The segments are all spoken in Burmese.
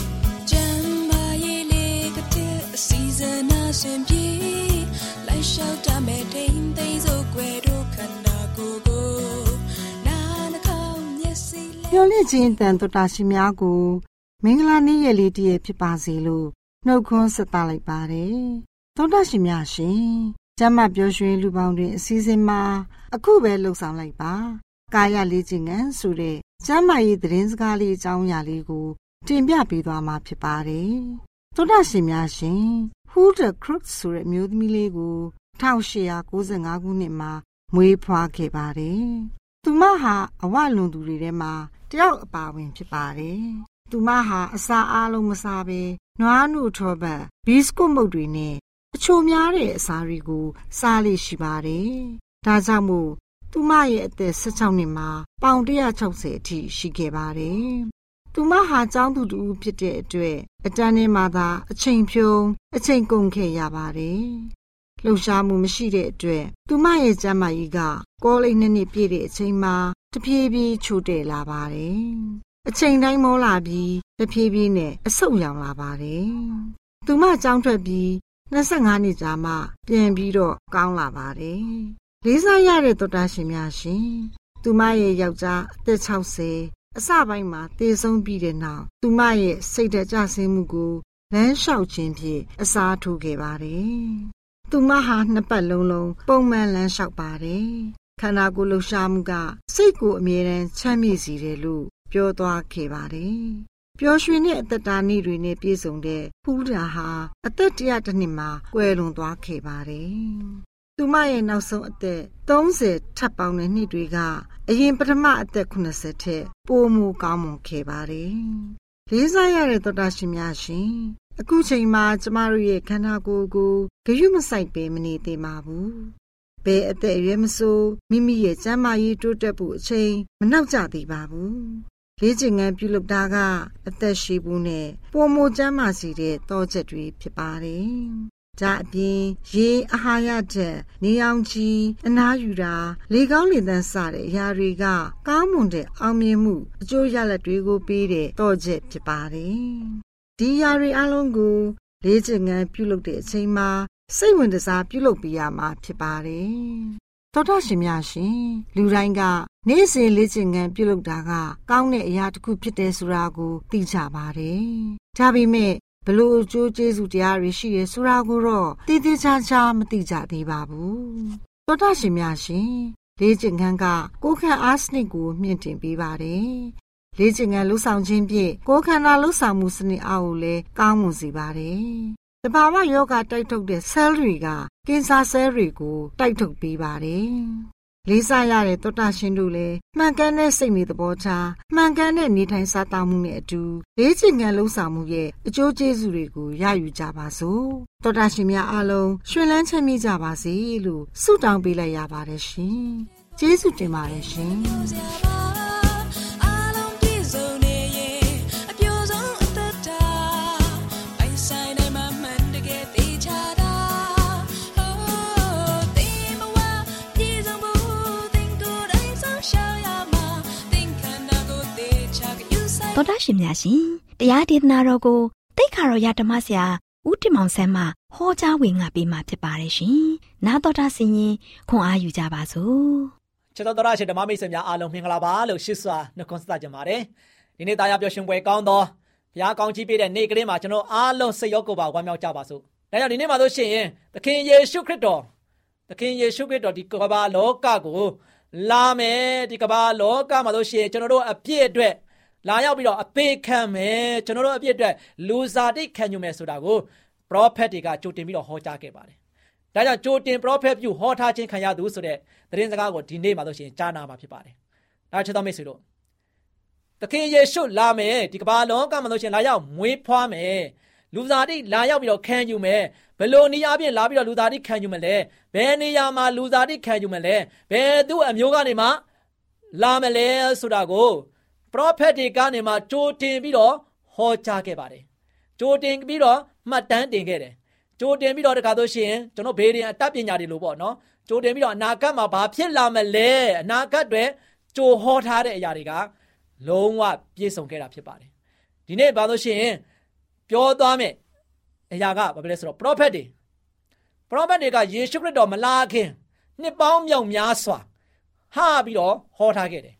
့ အစီအစဉ်အစဉ်ပြေလိုက်လျှောက်တမဲ့ထိန်သိမ်းစို့ွယ်တို့ခန္ဓာကိုယ်ကိုနာနှကောင်းမျက်စိလေးမျောလင့်ခြင်းတန်တော်တာရှင်များကိုမင်္ဂလာနေ့ရက်လေးတည်းဖြစ်ပါစေလို့နှုတ်ခွန်းဆက်သလိုက်ပါတယ်သောတာရှင်များရှင်ကျမ်းမာပျော်ရွှင်လူပေါင်းတွင်အစည်းအဝေးမှာအခုပဲလှုပ်ဆောင်လိုက်ပါကာယလေးခြင်းငန်းဆိုတဲ့ကျမ်းမာရေးသတင်းစကားလေးအကြောင်းအရာလေးကိုတင်ပြပေးသွားမှာဖြစ်ပါတယ် သောတာရှင်များရှင် Who the Crook ဆိုတဲ့မျိုးသမီးလေးကို1895ခုနှစ်မှာမွေးဖွားခဲ့ပါတယ်။သူမဟာအဝလွန်သူတွေထဲမှာတယောက်အပါဝင်ဖြစ်ပါတယ်။သူမဟာအစာအားလုံးမစားဘဲနွားနုထောပတ်ဘီစကွတ်မုတ်တွေနဲ့အချိုများတဲ့အစာတွေကို စားလေ့ရှိပါတယ်။ဒါကြောင့်မို့သူမရဲ့အသက်16နှစ်မှာပေါင်160အထိရှိခဲ့ပါတယ်။ သူမဟာကျောင်းသူတူဖြစ်တဲ့အတွက်အတန်းထဲမှာသာအချိန်ဖြုံးအချိန်ကုန်ခဲ့ရပါတယ်။လှုပ်ရှားမှုမရှိတဲ့အတွက်သူမရဲ့ကျန်းမာရေးကကောလိပ်နှစ်နှစ်ပြည့်တဲ့အချိန်မှာတဖြည်းဖြည်းချို့တဲ့လာပါတယ်။အချိန်တိုင်းမောလာပြီးတဖြည်းဖြည်းနဲ့အဆုတ်ရောင်လာပါတယ်။သူမကြောင်းထွက်ပြီး25နှစ်ကြာမှပြန်ပြီးတော့ကောင်းလာပါတယ်။လေးစားရတဲ့တော်တာရှင်များရှင်။သူမရဲ့ယောက်ျားအသက်60 အစပိုင်းမှာတည်ဆုံးပြီးတဲ့နောက်သူမရဲ့စိတ်ဓာတ်ကျဆင်းမှုကိုလမ်းလျှောက်ခြင်းဖြင့်အစားထိုးခဲ့ပါတယ်။သူမဟာနှစ်ပတ်လုံးလုံးပုံမှန်လမ်းလျှောက်ပါတယ်။ခန္ဓာကိုယ်လှူရှားမှုကစိတ်ကိုအမြဲတမ်းချမ်းမြေ့စေတယ်လို့ပြောသွားခဲ့ပါတယ်။ပျော်ရွှင်တဲ့အသက်တာနေ့တွေနဲ့ပြည့်စုံတဲ့ဖူးတာဟာအသက်တရတစ်နှစ်မှာကွယ်လွန်သွားခဲ့ပါတယ်။ သူမရဲ့နောက်ဆုံးအသက်30ထပ်ပေါင်းတဲ့နှစ်တွေကအရင်ပထမအသက်80ထက်ပိုမိုကောင်းမွန်ခဲ့ပါတယ်။လေးစားရတဲ့သောတာရှင်များရှင်အခုချိန်မှာကျမတို့ရဲ့ခန္ဓာကိုယ်ကိုဂရုမစိုက်ပဲမနေသေးပါဘူး။ဘယ်အသက်အရွယ်မဆိုမိမိရဲ့ကျန်းမာရေးတိုးတက်ဖို့အချိန်မနှောက်ကြသေးပါဘူး။လေ့ကျင့်ခန်းပြုလုပ်တာကအသက်ရှိဖို့နဲ့ပုံမကျန်းမာစီတဲ့တောချက်တွေဖြစ်ပါတယ်။ ဒါအပြင်ရေအာဟာရတဲ့နေအောင်ကြီးအနားယူတာလေကောင်းလေသန့်စတဲ့အရာတွေကကောင်းမွန်တဲ့အောင်မြင်မှုအကျိုးရလဒ်တွေကိုပေးတဲ့တော့ချက်ဖြစ်ပါတယ်။ဒီຢာတွေအလုံးကိုလေ့ကျင့်ခန်းပြုလုပ်တဲ့အချိန်မှာစိတ်ဝင်စားပြုလုပ်ပြရမှာဖြစ်ပါတယ်သောတာရှင်များရှင်လူတိုင်းကနေ့စဉ်လေ့ကျင့်ခန်းပြုလုပ်တာကကောင်းတဲ့အရာတစ်ခုဖြစ်တယ်ဆိုတာကိုသိကြပါတယ်။ဒါပေမဲ့ ဘလို့အကျိုးကျေးဇူးတရားတွေရှိရဲဆိုတာကိုတော့သိသိချာချာမသိကြသေးပါဘူး။သောတာရှင်များရှင်လေ့ကျင့်ခန်းကကိုယ်ခံအားစနစ်ကိုမြင့်တင်ပေးပါတယ်။လေ့ကျင့်ခန်းလှူဆောင်ခြင်းဖြင့်ကိုယ်ခန္ဓာလှူဆောင်မှုစနစ်အားကိုလည်းကောင်းမွန်စေပါတယ်။တဘာဝယောဂတိုက်ထုတ်တဲ့ cell တွေကကင်ဆာ cell တွေကိုတိုက်ထုတ်ပေးပါတယ်။ လေးစားရတဲ့သောတာရှင်တို့လည်းမှန်ကန်တဲ့စိတ်နေသဘောထားမှန်ကန်တဲ့နေထိုင်စားသောက်မှုနဲ့အတူလေးချင်ငံလုံးဆောင်မှုရဲ့အကျိုးကျေးဇူးတွေကိုရယူကြပါစို့သောတာရှင်များအားလုံးရှင်လန်းချမ်းမြေ့ကြပါစေလို့ဆုတောင်းပေးလိုက်ရပါတယ်ရှင်ကျေးဇူးတင်ပါတယ်ရှင် တော်တာရှင်များရှင်တရားဒေသနာတော်ကိုတိတ်ခါတော်ရဓမ္မဆရာဦးတင်မောင်ဆန်းမှဟောကြားဝင်ငါပေးมาဖြစ်ပါတယ်ရှင်။နာတော်တာဆင်ရင်ခွန်အားယူကြပါစို့။ခြေတော်တော်ရှင်ဓမ္မမိတ်ဆွေများအားလုံးမင်္ဂလာပါလို့ရှိစွာနှုတ်ခွန်းဆက်ကြပါတယ်။ဒီနေ့တရားပြောရှင်ပွဲကောင်းသောဘုရားကောင်းကြီးပေးတဲ့နေ့ကလေးမှာကျွန်တော်အားလုံးစိတ်ရောကိုယ်ပါဝမ်းမြောက်ကြပါစို့။ဒါကြောင့်ဒီနေ့မှာဆိုရှင်သခင်ယေရှုခရစ်တော်သခင်ယေရှုခရစ်တော်ဒီကမ္ဘာလောကကိုလာမယ်ဒီကမ္ဘာလောကမှာဆိုရှင်ကျွန်တော်တို့အပြည့်အတွက် လာရောက်ပြီးတော့အသေးခံမယ်ကျွန်တော်တို့အပြစ်အတွက်လူစားတိတ်ခံယူမယ်ဆိုတာကိုပရောဖက်တွေကကြိုတင်ပြီးတော့ဟောကြားခဲ့ပါတယ်။ဒါကြောင့်ကြိုတင်ပရောဖက်ပြုဟောထားခြင်းခံရသူဆိုတဲ့သတင်းစကားကိုဒီနေ့မှာဆိုရှင်ကြားနာမှာဖြစ်ပါတယ်။ဒါချစ်တော်မိတ်ဆွေတို့သခင်ယေရှုလာမယ်ဒီကမ္ဘာလုံးကမှာဆိုရှင်လာရောက်မွေးဖွားမယ်လူသားတိလာရောက်ပြီးတော့ခံယူမယ်ဘယ်လိုနေရာပြင်လာပြီးတော့လူသားတိခံယူမလဲဘယ်နေရာမှာလူသားတိခံယူမလဲဘယ်သူ့အမျိုးကနေမှလာမလဲဆိုတာကို ပရောဖက်တွေကနေမှကြိုတင်ပြီးတော့ဟောကြားခဲ့ပါတယ်ကြိုတင်ပြီးတော့မှတ်တမ်းတင်ခဲ့တယ်ကြိုတင်ပြီးတော့တခါဆိုရှင်ကျွန်တော်ဘေးရင်အတတ်ပညာတွေလို့ပေါ့နော်ကြိုတင်ပြီးတော့အနာဂတ်မှာဘာဖြစ်လာမလဲအနာဂတ်တွေကြိုဟောထားတဲ့အရာတွေကလုံးဝပြည့်စုံခဲ့တာဖြစ်ပါတယ်ဒီနေ့ဘာလို့ရှိရင်ပြောသွားမယ်အရာကဘာပဲလဲဆိုတော့ prophet တွေ prophet တွေကယေရှုခရစ်တော်မလာခင်နှစ်ပေါင်းမြောက်များစွာဟာပြီးတော့ဟောထားခဲ့တယ်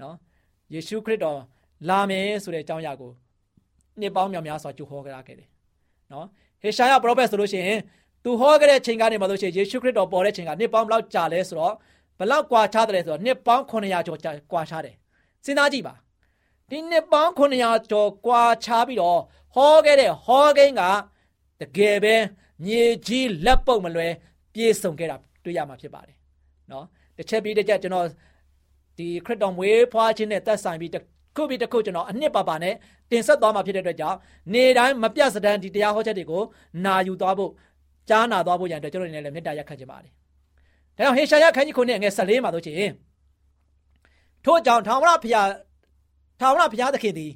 နော် ယေရှုခရစ်တော်လာမယ်ဆိုတဲ့အကြောင်းအရာကိုနှစ်ပေါင်းများများစွာကြိုဟောကြခဲ့တယ်နော်ဟေရှာယပရောဖက်ဆိုလို့ရှိရင်သူဟောခဲ့တဲ့ချိန်ကနေမှလို့ရှိရင်ယေရှုခရစ်တော်ပေါ်တဲ့ချိန်ကနှစ်ပေါင်းဘလောက်ကြာလဲဆိုတော့ဘလောက်ကွာခြားတယ်ဆိုတော့နှစ်ပေါင်း900ကျော်ကွာခြားတယ်စဉ်းစားကြည့်ပါဒီနှစ်ပေါင်း900ကျော်ကွာခြားပြီးတော့ဟောခဲ့တဲ့ဟောကိန်းကတကယ်ပဲမြေကြီးလက်ပုတ်မလွဲပြေဆုံးခဲ့တာတွေ့ရမှာဖြစ်ပါတယ်နော်တစ်ချက်ပြီးတစ်ချက်ကျွန်တော် ဒီခရစ်တော်မွေးဖွားခြင်းနဲ့သက်ဆိုင်ပြီးခုပြီးတစ်ခုကျွန်တော်အနှစ်ပါပါနဲ့တင်ဆက်သွားမှာဖြစ်တဲ့အတွက်ကြောင့်နေတိုင်းမပြတ်စတမ်းဒီတရားဟောချက်တွေကိုနာယူသွားဖို့ကြားနာသွားဖို့ရန်အတွက်ကျွန်တော်တို့လည်းမေတ္တာရက်ခံချင်ပါတယ်။ဒါကြောင့်ဟေရှာယခန်းကြီးခုနှစ်ငယ်14မှာဆိုချင်ထို့ကြောင့်ထာဝရဘုရားထာဝရဘုရားသခင်သည်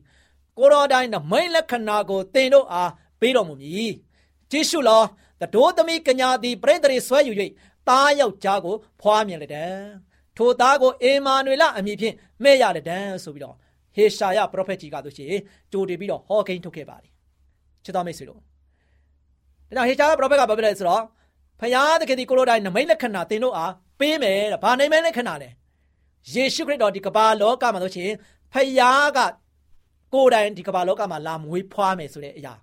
ကိုတော်တိုင်းနမိတ်လက္ခဏာကိုသင်တို့အားပေးတော်မူမည်။ကြည့်ရှုလောတတိုးသမီးကညာသည်ပရိသေတွေဆွဲယူ၍တားယောက်ျားကိုဖွားမြင်လက်တယ်။ ထိုသားကိုအေမာနွေလအမည်ဖြင့်မဲ့ရတဲ့တန်းဆိုပြီးတော့ဟေရှာယပရောဖက်ကြီးကဆိုရှင်ကြိုတင်ပြီးတော့ဟောကိန်းထုတ်ခဲ့ပါတယ်ချစ်တော်မိတ်ဆွေတို့ဒါကြောင့်ဟေရှာယပရောဖက်ကဘာပြောလဲဆိုတော့ဖယားသခင်ဒီကိုလိုတိုင်းနမိတ်လက္ခဏာသင်တို့အားပေးမယ်တဲ့ဘာနိုင်မဲလက္ခဏာလဲယေရှုခရစ်တော်ဒီကမ္ဘာလောကမှာဆိုရှင်ဖယားကကိုယ်တိုင်ဒီကမ္ဘာလောကမှာလာမွေးဖွားမယ်ဆိုတဲ့အရာ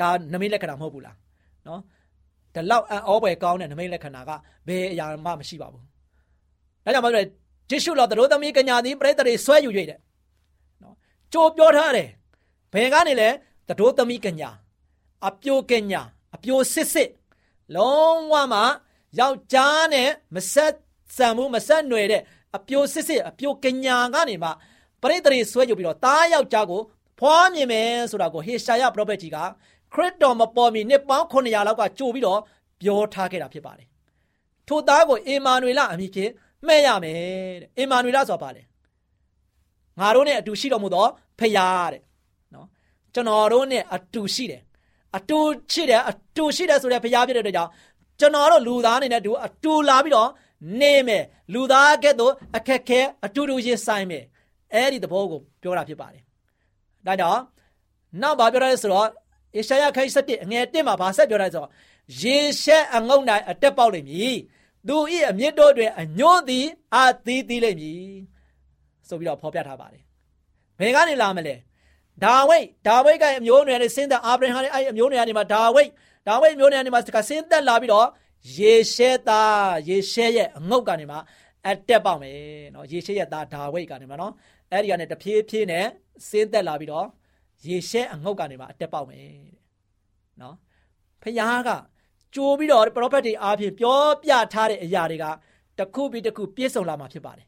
ဒါနမိတ်လက္ခဏာမဟုတ်ဘူးလားနော်ဒီလောက်အံ့ဩဖွယ်ကောင်းတဲ့နမိတ်လက္ခဏာကဘယ်အရာမှမရှိပါဘူး ဒါကြောင့်မလို့ဂျေရှုတော်တို့သမီးကညာသည်ပရိသတ်တွေဆွဲယူ၍တဲ့နော်ကြိုးပြောထားတယ်ဘယ်ကနေလဲတို့သမီးကညာအပြိုကညာအပြိုစစ်စစ်လုံးဝမှယောက်ျားနဲ့မဆက်ဆံမှုမဆက်နွယ်တဲ့အပြိုစစ်စစ်အပြိုကညာကနေမှပရိသတ်တွေဆွဲယူပြီးတော့တားယောက်ျားကိုဖွားမြင်မယ်ဆိုတာကိုဟေရှာယပရောဖက်ကြီးကခရစ်တော်မပေါ်မီနှစ်ပေါင်း900လောက်ကကြိုပြီးတော့ပြောထားခဲ့တာဖြစ်ပါတယ်ထိုသားကိုအေမာနွေလအမည်ဖြင့် မှဲ့ရမယ်တဲ့အင်မာနွေလဆိုတာပါလေငါတို့နဲ့အတူရှိတော်မူသောဖယားတဲ့နော်ကျွန်တော်တို့နဲ့အတူရှိတယ်အတူရှိတယ်အတူရှိတယ်ဆိုတဲ့ဖယားဖြစ်တဲ့အတွက်ကြောင့်ကျွန်တော်တို့လူသားအနေနဲ့အတူအတူလာပြီးတော့နေမယ်လူသားကဲ့သို့အခက်ခဲအတူတူရင်ဆိုင်မယ်အဲ့ဒီသဘောကိုပြောတာဖြစ်ပါတယ်ဒါကြောင့်နောက်ဘာပြောရလဲဆိုတော့အေရှာယခိုင်း7အငယ်1မှာဘာဆက်ပြောရလဲဆိုတော့ရေရှက်အငုံတိုင်းအတက်ပေါက်လိမ့်မည် သသူ၏အမြင့်တို့တွင်အညွန့်သည်အာသီးသီးလိမ့်မည်ဆိုပြီးတော့ဖော်ပြထားပါတယ်ဘယ်ကနေလာမလဲဒါဝိတ်ဒါဝိတ်ကအမျိုးနွယ်နဲ့ဆင်းသက်အာဗြဟံရဲ့အဲ့အမျိုးနွယ်ကနေမှာဒါဝိတ်ဒါဝိတ်မျိုးနွယ်ကနေမှာဆင်းသက်လာပြီးတော့ယေရှဲသားယေရှဲရဲ့အငုတ်ကနေမှာအတက်ပေါက်မယ်နော်ယေရှဲရဲ့သားဒါဝိတ်ကနေမှာနော်အဲ့ဒီကနေတဖြည်းဖြည်းနဲ့ဆင်းသက်လာပြီးတော့ယေရှဲအငုတ်ကနေမှာအတက်ပေါက်မယ်တဲ့နော်ဖခင်က ကြိုးပြီးတော့ပရောဖက်တွေအားဖြင့်ပြောပြထားတဲ့အရာတွေကတစ်ခုပြီးတစ်ခုပြည့်စုံလာမှာဖြစ်ပါတယ်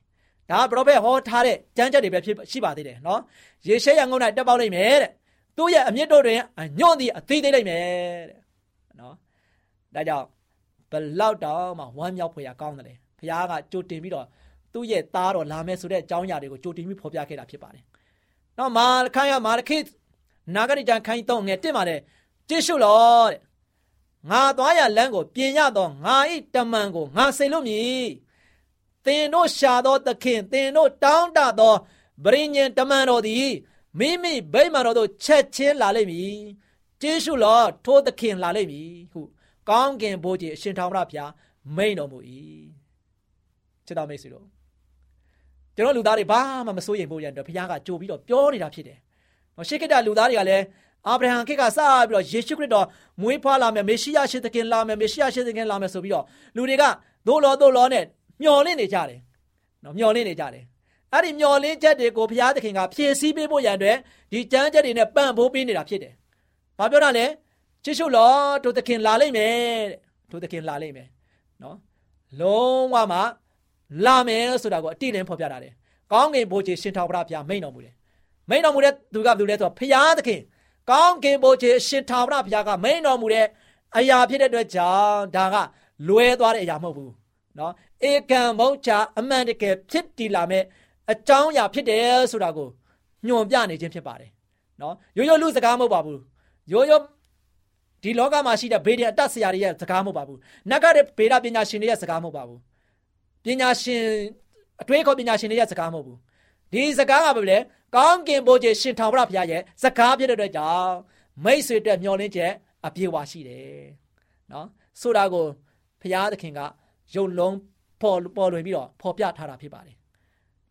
ဒါကပရောဖက်ဟောထားတဲ့ကြမ်းကြက်တွေပဲဖြစ်ရှိပါသေးတယ်နော်ယေရှဲရဲ့ငုံ၌တက်ပေါက်လိမ့်မယ်တဲ့သူ့ရဲ့အမြင့်တို့တွင်ညွန့်သည်အသေးသေးလိမ့်မယ်တဲ့နော်ဒါကြောင့်ဘလောက်တောင်မှဝမ်းမြောက်ဖွယ်ရကောင်းတယ်ဘုရားကကြိုတင်ပြီးတော့သူ့ရဲ့သားတော်လာမယ်ဆိုတဲ့အကြောင်းအရာတွေကိုကြိုတင်ပြီးဖော်ပြခဲ့တာဖြစ်ပါတယ်နော်မာလခိုင်းရမာလခိနာဂရိတန်ခိုင်းတော့ငယ်တင်ပါတယ်ကြည့်ရှုလောတဲ့ ငါသွားရလမ်းကိုပြင်ရတော့ငါဤတမန်ကိုငါစိတ်လို့မြည်သင်တို့ရှာသောသခင်သင်တို့တောင်းတသောဗြိညင်တမန်တော်သည်မိမိဗိမာန်တော်သို့ချက်ချင်းလာလိမ့်မည်ကျေးဇူးတော်ထိုးသခင်လာလိမ့်မည်ဟုကောင်းကင်ဘိုးကြီးအရှင်ထာဝရဘုရားမိန်တော်မူ၏ချစ်တော်မိတ်ဆွေတို့ကျွန်တော်လူသားတွေဘာမှမစိုးရိမ်ဖို့ရန်အတွက်ဘုရားကကြိုပြီးတော့ပြောနေတာဖြစ်တယ်။နော်ရှေးခေတ်ကလူသားတွေကလည်း အာဗြဟံခေတ်ကစပြီးတော့ယေရှုခရစ်တော်မွေးဖွားလာမယ်မေရှိယရှင်သခင်လာမယ်မေရှိယရှင်သခင်လာမယ်ဆိုပြီးတော့လူတွေကသို့လောသို့လောနဲ့မျော်လင့်နေကြတယ်နော်မျော်လင့်နေကြတယ်အဲ့ဒီမျော်လင့်ချက်တွေကိုဘုရားသခင်ကဖြည့်ဆည်းပေးဖို့ရန်အတွက်ဒီကြမ်းချက်တွေနဲ့ပံ့ပိုးပေးနေတာဖြစ်တယ်။ဘာပြောတာလဲချစ်ရှုလောတို့သခင်လာလိမ့်မယ်တဲ့တို့သခင်လာလိမ့်မယ်နော်လုံးဝမှလာမယ်ဆိုတာကိုအတိအလင်းဖော်ပြတာတယ်။ကောင်းကင်ဘိုးကြီးရှင်ထောင်ဘုရားဘုရားမိန်တော်မူတယ်။မိန်တော်မူတဲ့သူကဘယ်သူလဲဆိုတော့ဘုရားသခင် ကောင်းကင်ဘိုးကြီးရှင်ထာဝရဘုရားကမိန်တော်မူတဲ့အရာဖြစ်တဲ့အတွက်ကြောင့်ဒါကလွဲသွားတဲ့အရာမဟုတ်ဘူးနော်ဧကံမုံချအမှန်တကယ်ဖြစ်တည်လာမဲ့အကြောင်းအရာဖြစ်တယ်ဆိုတာကိုညွန်ပြနေခြင်းဖြစ်ပါတယ်နော်ရိုးရိုးလူစကားမဟုတ်ပါဘူးရိုးရိုးဒီလောကမှာရှိတဲ့ဘေးဒင်အတတ်ဆရာတွေရဲ့စကားမဟုတ်ပါဘူးနတ်ကတဲ့ဘေဒပညာရှင်တွေရဲ့စကားမဟုတ်ပါဘူးပညာရှင်အတွေးခေါ်ပညာရှင်တွေရဲ့စကားမဟုတ်ဘူးဒီစကားကဘာလဲ ကောင်းကင်ဘိုးကြီးရှင်ထောင်ဘုရားဘုရားရဲ့စကားဖြစ်တဲ့အတွက်ကြောင့်မိတ်ဆွေတက်မျောလင်းချက်အပြေဝါရှိတယ်နော်ဆိုတာကိုဘုရားသခင်ကရုပ်လုံးပေါ်ပေါ်လွင်ပြီးတော့ပေါ်ပြထားတာဖြစ်ပါတယ်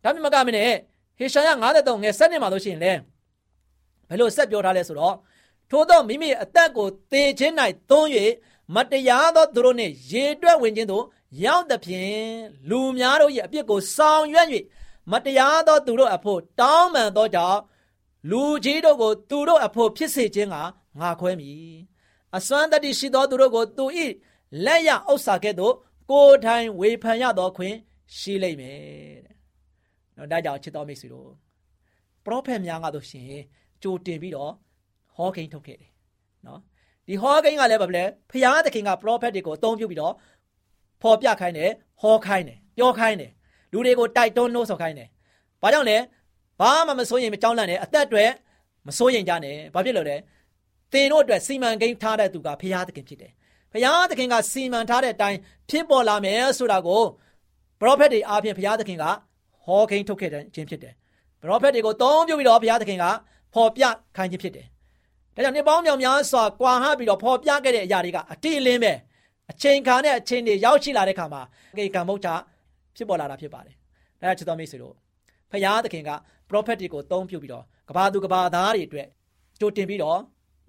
ဒါမှမကမနဲ့ဟေရှာယ53ငယ်7နှစ်မှာလို့ရှိရင်လဲဘယ်လိုဆက်ပြောထားလဲဆိုတော့ထို့သောမိမိအသက်ကိုသေခြင်း၌သွန်း၍မတရားသောသူတို့နှင့်ရေတွက်ဝင်ခြင်းသို့ရောက်သဖြင့်လူများတို့၏အပြစ်ကိုဆောင်ရွက်၍ မတရားသောသူတို့အဖို့တောင်းပန်သောကြောင့်လူကြီးတို့ကိုသူတို့အဖို့ဖြစ်စေခြင်းကငါခွဲမည်အစွမ်းတတ္တိရှိသောသူတို့ကိုသူ၏လက်ရဥစ္စာကဲ့သို့ကိုယ်တိုင်ဝေဖန်ရသောခွင့်ရှိလိမ့်မယ်တဲ့။နော်ဒါကြောင့်ချစ်တော်မိတ်ဆွေတို့ပရောဖက်များကတော့ရှင်ကြိုတင်ပြီးတော့ဟောကိန်းထုတ်ခဲ့တယ်။နော်ဒီဟောကိန်းကလည်းဘာလဲဖျားသခင်ကပရောဖက်တွေကိုအသုံးပြုပြီးတော့ဖော်ပြခိုင်းတယ်ဟောခိုင်းတယ်ပြောခိုင်းတယ် လူတွေကိုတိုက်တွန်းနှိုးဆော်ခိုင်းတယ်။ဘာကြောင့်လဲဘာမှမစိုးရင်မကြောက်လန့်နဲ့အသက်တွေမစိုးရင်ကြနဲ့ဘာဖြစ်လို့လဲသင်တို့အတွက်စီမံကိန်းထားတဲ့သူကဖျားသခင်ဖြစ်တယ်ဘုရားသခင်ကစီမံထားတဲ့အတိုင်းဖြစ်ပေါ်လာမယ်ဆိုတာကိုပရောဖက်တွေအားဖြင့်ဘုရားသခင်ကဟောကိန်းထုတ်ခဲ့ခြင်းဖြစ်တယ်။ပရောဖက်တွေကိုသုံးပြုပြီးတော့ဘုရားသခင်ကဖော်ပြခိုင်းခြင်းဖြစ်တယ်။ဒါကြောင့်နှစ်ပေါင်းမြောင်များစွာကွာဟပြီးတော့ဖော်ပြခဲ့တဲ့အရာတွေကအတိအလင်းပဲအချိန်ခါနဲ့အချိန်တွေရောက်ရှိလာတဲ့ခါမှာကေကံမုတ်ချ ဖြစ်ပေါ်လာတာဖြစ်ပါတယ်။ဒါကြောင့်ချစ်တော်မိတ်ဆွေတို့ဘုရားသခင်ကပရောဖက်တွေကိုသုံးပြုပြီးတော့ကဘာသူကဘာသားတွေအတွက်ကြိုတင်ပြီးတော့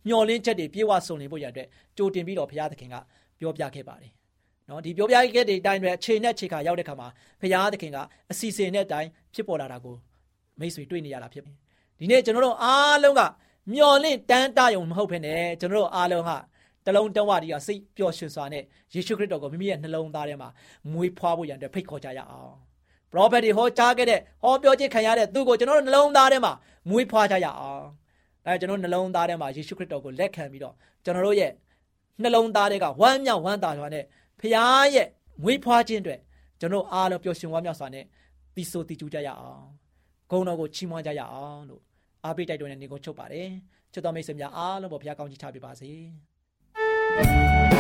မျောလင်းချက်တွေပြေဝဆုံနေဖို့ရတဲ့ကြိုတင်ပြီးတော့ဘုရားသခင်ကပြောပြခဲ့ပါတယ်။နော်ဒီပြောပြခဲ့တဲ့အတိုင်းပဲအခြေနဲ့အခြေခါရောက်တဲ့ခါမှာဘုရားသခင်ကအစီအစဉ်နဲ့အတိုင်းဖြစ်ပေါ်လာတာကိုမိတ်ဆွေတွေ့နေရတာဖြစ်တယ်။ဒီနေ့ကျွန်တော်တို့အားလုံးကမျောလင့်တန်းတယုံမဟုတ်ဘဲနဲ့ကျွန်တော်တို့အားလုံးက တလုံးတဝတီကစိတ်ပျော်ရွှင်စွာနဲ့ယေရှုခရစ်တော်ကိုမိမိရဲ့နှလုံးသားထဲမှာမွေးဖွားဖို့ရန်အတွက်ဖိတ်ခေါ်ကြရအောင်။ပရောဖက်တွေဟောကြားခဲ့တဲ့ဟောပြောခြင်းခံရတဲ့သူကိုကျွန်တော်တို့နှလုံးသားထဲမှာမွေးဖွားကြရအောင်ဒါကျွန်တော်နှလုံးသားထဲမှာယေရှုခရစ်တော်ကိုလက်ခံပြီးတော့ကျွန်တော်တို့ရဲ့နှလုံးသားတွေကဝမ်းမြောက်ဝမ်းသာစွာနဲ့ဖခင်ရဲ့မွေးဖွားခြင်းအတွက်ကျွန်တော်အားလုံးပျော်ရွှင်ဝမ်းမြောက်စွာနဲ့တီဆိုတီကျူးကြရအောင်ဂုဏ်တော်ကိုချီးမွမ်းကြရအောင်လို့အားပေးတိုက်တွန်းတဲ့နေကိုချုပ်ပါတယ်ချစ်တော်မိတ်ဆွေများအားလုံးပေါ်ဘုရားကောင်းကြီးချပေးပါစေ စီ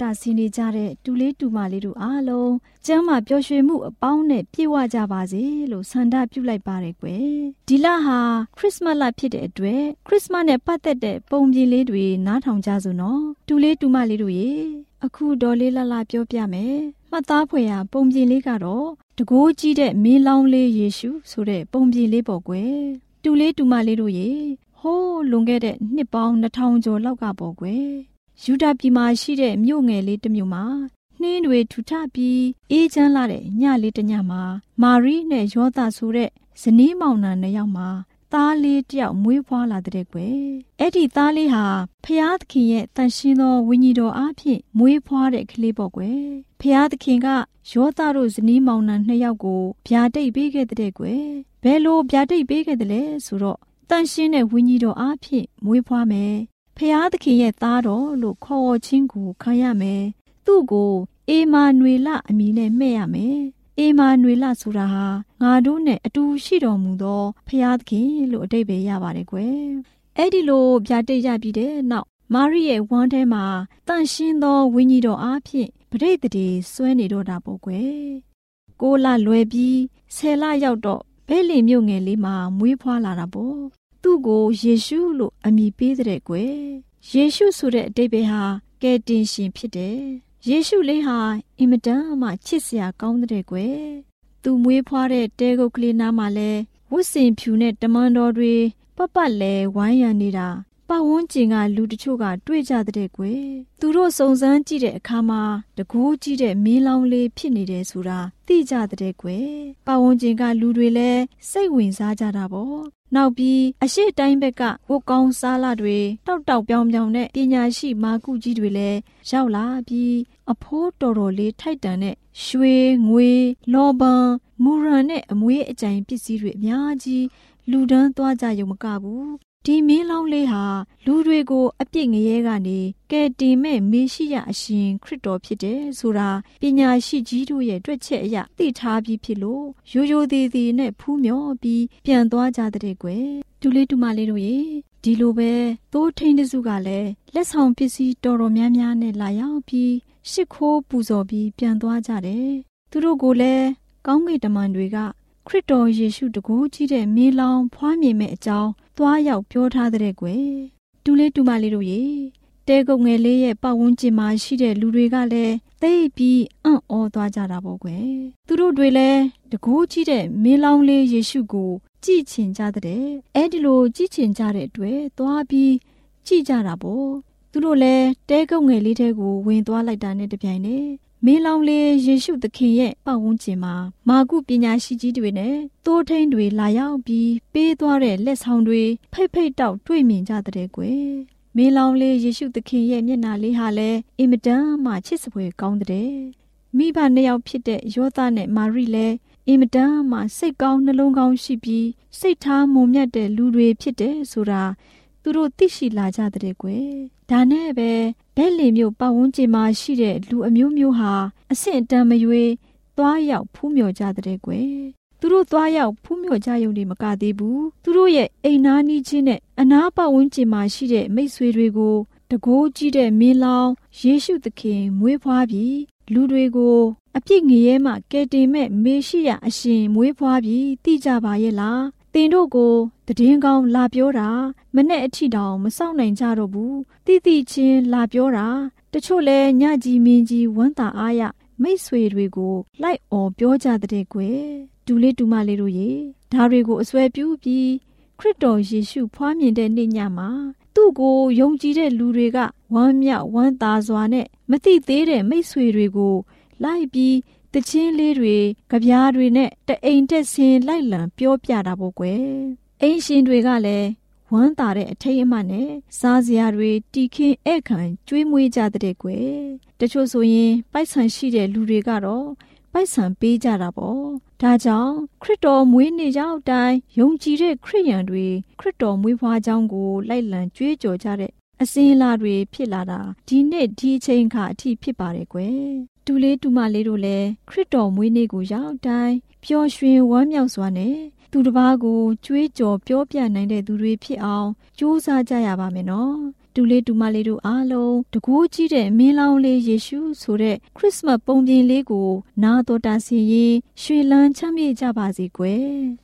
တော်တာဆင်းနေကြတဲ့တူလေးတူမလေးတို့အားလုံးကျမ်းမာပျော်ရွှင်မှုအပေါင်းနဲ့ပြည့်ဝကြပါစေလို့ဆန္ဒပြုလိုက်ပါတယ်ကွယ်ဒီလဟာခရစ်စမတ်လဖြစ်တဲ့အတွက်ခရစ်စမတ်နဲ့ပတ်သက်တဲ့ပုံပြင်လေးတွေနားထောင်ကြစို့နော်တူလေးတူမလေးတို့ရေအခုဒေါ်လေးလှလှပြောပြမယ်မှတ်သားဖွယ်ရာပုံပြင်လေးကတော့တကိုးကြီးတဲ့မင်းလောင်းလေးယေရှုဆိုတဲ့ပုံပြင်လေးပေါ့ကွယ်တူလေးတူမလေးတို့ရေဟိုးလွန်ခဲ့တဲ့နှစ်ပေါင်း2000ကျော်လောက်ကပေါ့ကွယ် ယူဒာပြည်မှာရှိတဲ့မြို့ငယ်လေးတစ်မြို့မှာနှင်းတွေထူထပြီးအေးချမ်းလာတဲ့ညလေးတစ်ညမှာမာရီနဲ့ယောသဆိုတဲ့ဇနီးမောင်နှံနှစ်ယောက်မှာသားလေးတယောက်မွေးဖွားလာတဲ့ကွယ်အဲ့ဒီသားလေးဟာဖျားသခင်ရဲ့တန်ရှင်းသောဝိညာဉ်တော်အားဖြင့်မွေးဖွားတဲ့ကလေးပေါ့ကွယ်ဖျားသခင်ကယောသတို့ဇနီးမောင်နှံနှစ်ယောက်ကိုဗျာဒိတ်ပေးခဲ့တဲ့ကွယ်ဘယ်လိုဗျာဒိတ်ပေးခဲ့တယ်လဲဆိုတော့တန်ရှင်းတဲ့ဝိညာဉ်တော်အားဖြင့်မွေးဖွားမယ် ဖျားသခင်ရဲ့သားတော်လို့ခေါ်ခြင်းကိုခံရမယ်သူ့ကိုအေမာနွေလအမည်နဲ့မှဲ့ရမယ်အေမာနွေလဆိုတာဟာငါတို့နဲ့အတူရှိတော်မူသောဖျားသခင်လို့အတိတ်ပဲရပါတယ်ကွယ်အဲ့ဒီလိုဗျာတိတ်ရပြီးတဲ့နောက်မာရိရဲ့ဝမ်းထဲမှာတန့်ရှင်းသောဝိညာဉ်တော်အားဖြင့်ပဋိသန္ဓေဆွဲနေတော့တာပေါ့ကွယ်ကိုလလွယ်ပြီးဆယ်လရောက်တော့ဘဲလင်မြို့ငယ်လေးမှာမွေးဖွားလာတာပေါ့ သူ့ကိုယေရှုလို့အမည်ပေးတဲ့ကွယ်ယေရှုဆိုတဲ့အတိတ်ပဲဟာကယ်တင်ရှင်ဖြစ်တယ်ယေရှုလေးဟာအင်မတန်မှချစ်စရာကောင်းတဲ့ကွယ်သူမွေးဖွားတဲ့တဲကုတ်ကလေးနားမှာလဲဝတ်စင်ဖြူနဲ့တမန်တော်တွေပပလဲဝိုင်းရံနေတာပတ်ဝန်းကျင်ကလူတချို့ကတွေ့ကြတဲ့ကွယ်သူတို့စုံစမ်းကြည့်တဲ့အခါမှာတကူးကြည့်တဲ့မင်းလောင်းလေးဖြစ်နေတယ်ဆိုတာသိကြတဲ့ကွယ်ပတ်ဝန်းကျင်ကလူတွေလည်းစိတ်ဝင်စားကြတာပေါ့ နောက်ပြီးအရှိတိုင်းဘက်ကဝတ်ကောင်းစားလာတွေတောက်တောက်ပြောင်ပြောင်တဲ့ပညာရှိမာကုကြီးတွေလည်းရောက်လာပြီးအဖိုးတော်တော်လေးထိုက်တန်တဲ့ရွှေငွေလောဘန်မူရန်နဲ့အမွေးအကြိမ်ပစ္စည်းတွေအများကြီးလူဒန်းသွားကြရုံမကဘူး ဒီမင်းလောင်းလေးဟာလူတွေကိုအပြစ်ငရဲကနေကယ်တင်မဲ့မေရှိယအရှင်ခရစ်တော်ဖြစ်တယ်ဆိုတာပညာရှိကြီးတို့ရဲ့တွေ့ချက်အရသိထားပြီးဖြစ်လို့ရိုးရိုးသေးသေးနဲ့ဖူးမြော်ပြီးပြန်သွားကြတဲ့ကွယ်ဒူလေးဒူမလေးတို့ရေဒီလိုပဲသိုးထိန်တစုကလည်းလက်ဆောင်ပစ္စည်းတော်တော်များများနဲ့လာရောက်ပြီးရှ िख ိုးပူဇော်ပြီးပြန်သွားကြတယ်သူတို့ကိုလည်းကောင်းကင်တမန်တွေက ခရစ်တော်ယေရှုတကူကြီးတဲ့မင်းလောင်းဖွားမြင်မဲ့အကြောင်းသွားရောက်ပြောထားတဲ့ကွယ်တူလေးတူမလေးတို့ရေတဲကုတ်ငယ်လေးရဲ့ပတ်ဝန်းကျင်မှာရှိတဲ့လူတွေကလည်းသိပြီးအံ့ဩသွားကြတာပေါ့ကွယ်သူတို့တွေလည်းတကူကြီးတဲ့မင်းလောင်းလေးယေရှုကိုကြည်ချင်ကြတဲ့အဲ့ဒီလိုကြည်ချင်ကြတဲ့အတွက်သွားပြီးကြည်ကြတာပေါ့သူတို့လည်းတဲကုတ်ငယ်လေးတဲကိုဝင်သွားလိုက်တာနဲ့တပြိုင်နက် မင်းလောင်လေးယေရှုသခင်ရဲ့ပတ်ဝန်းကျင်မှာမာကုပညာရှိကြီးတွေနဲ့တိုးထိန်တွေလာရောက်ပြီးပေးသွားတဲ့လက်ဆောင်တွေဖိတ်ဖိတ်တောက်တွေ့မြင်ကြတဲ့ကွယ်မင်းလောင်လေးယေရှုသခင်ရဲ့မျက်နာလေးဟာလည်းအင်မတန်မှချစ်စပွဲကောင်းတဲ့မိဘနှစ်ယောက်ဖြစ်တဲ့ယောသနဲ့မာရိလည်းအင်မတန်မှစိတ်ကောင်းနှလုံးကောင်းရှိပြီးစိတ်ထားမုံမြတ်တဲ့လူတွေဖြစ်တယ်ဆိုတာသူတို့သိရှိလာကြတဲ့ကွယ်ဒါနဲ့ပဲ ဘဲလီမျိုးပတ်ဝန်းကျင်မှာရှိတဲ့လူအမျိုးမျိုးဟာအဆင့်အတန်းမရွေးသွားရောက်ဖူးမြော်ကြတဲ့ကွယ်သူတို့သွားရောက်ဖူးမြော်ကြရုံနဲ့မကသေးဘူးသူတို့ရဲ့အိမ်နာနီးချင်းနဲ့အနာပတ်ဝန်းကျင်မှာရှိတဲ့မိတ်ဆွေတွေကိုတကိုးကြီးတဲ့မင်းလောင်ယေရှုသခင်မွေးဖွားပြီးလူတွေကိုအပြစ်ငရဲမှကယ်တင်မဲ့မေရှိယအရှင်မွေးဖွားပြီးတည်ကြပါရဲ့လား တင်တို့ကိုတည်င်းကောင်းလာပြောတာမနဲ့အထီတောင်မစောင့်နိုင်ကြတော့ဘူးတိတိချင်းလာပြောတာတချို့လဲညကြီးမင်းကြီးဝမ်းသာအားရမိတ်ဆွေတွေကိုလိုက်អော်ပြောကြတဲ့ကွယ်ဒူလေးဒူမလေးတို့ရေဒါတွေကိုအစွဲပြုပြီးခရစ်တော်ယေရှုဖွားမြင်တဲ့နေ့ညမှာသူ့ကိုယုံကြည်တဲ့လူတွေကဝမ်းမြောက်ဝမ်းသာစွာနဲ့မသိသေးတဲ့မိတ်ဆွေတွေကိုလိုက်ပြီး တချင်းလေးတွေကြပြားတွေနဲ့တအိမ်တက်ဆင်းလိုက်လံပြောပြတာပေါ့ကွယ်အိမ်ရှင်တွေကလည်းဝမ်းသာတဲ့အထိတ်အမှတ်နဲ့စားစရာတွေတီခင်းဧည့်ခံကျွေးမွေးကြတဲ့ကွယ်တချို့ဆိုရင်ပိုက်ဆံရှိတဲ့လူတွေကတော့ပိုက်ဆံပေးကြတာပေါ့ဒါကြောင့်ခရစ်တော်မွေးနေ့ရောက်တိုင်းယုံကြည်တဲ့ခရစ်ယာန်တွေခရစ်တော်မွေးဖွားကြောင်းကိုလိုက်လံကြွေးကြော်ကြတဲ့အစင်းလာတွေဖြစ်လာတာဒီနေ့ဒီအချိန်ခါအထိဖြစ်ပါတယ်ကွယ် တူလေးတူမလေးတို့လည်းခရစ်တော်မွေးနေ့ကိုရောက်တိုင်းပျော်ရွှင်ဝမ်းမြောက်စွာနဲ့သူတစ်ပါးကိုကြွေးကြော်ပြောပြနိုင်တဲ့သူတွေဖြစ်အောင်ကြိုးစားကြရပါမယ်နော်တူလေးတူမလေးတို့အားလုံးတကူးကြီးတဲ့မင်းလောင်းလေးယေရှုဆိုတဲ့ခရစ်စမတ်ပုံပြင်လေးကို နာတော်တာစီရင်ရွှေလန်းချမ်းမြေ့ကြပါစေကွယ်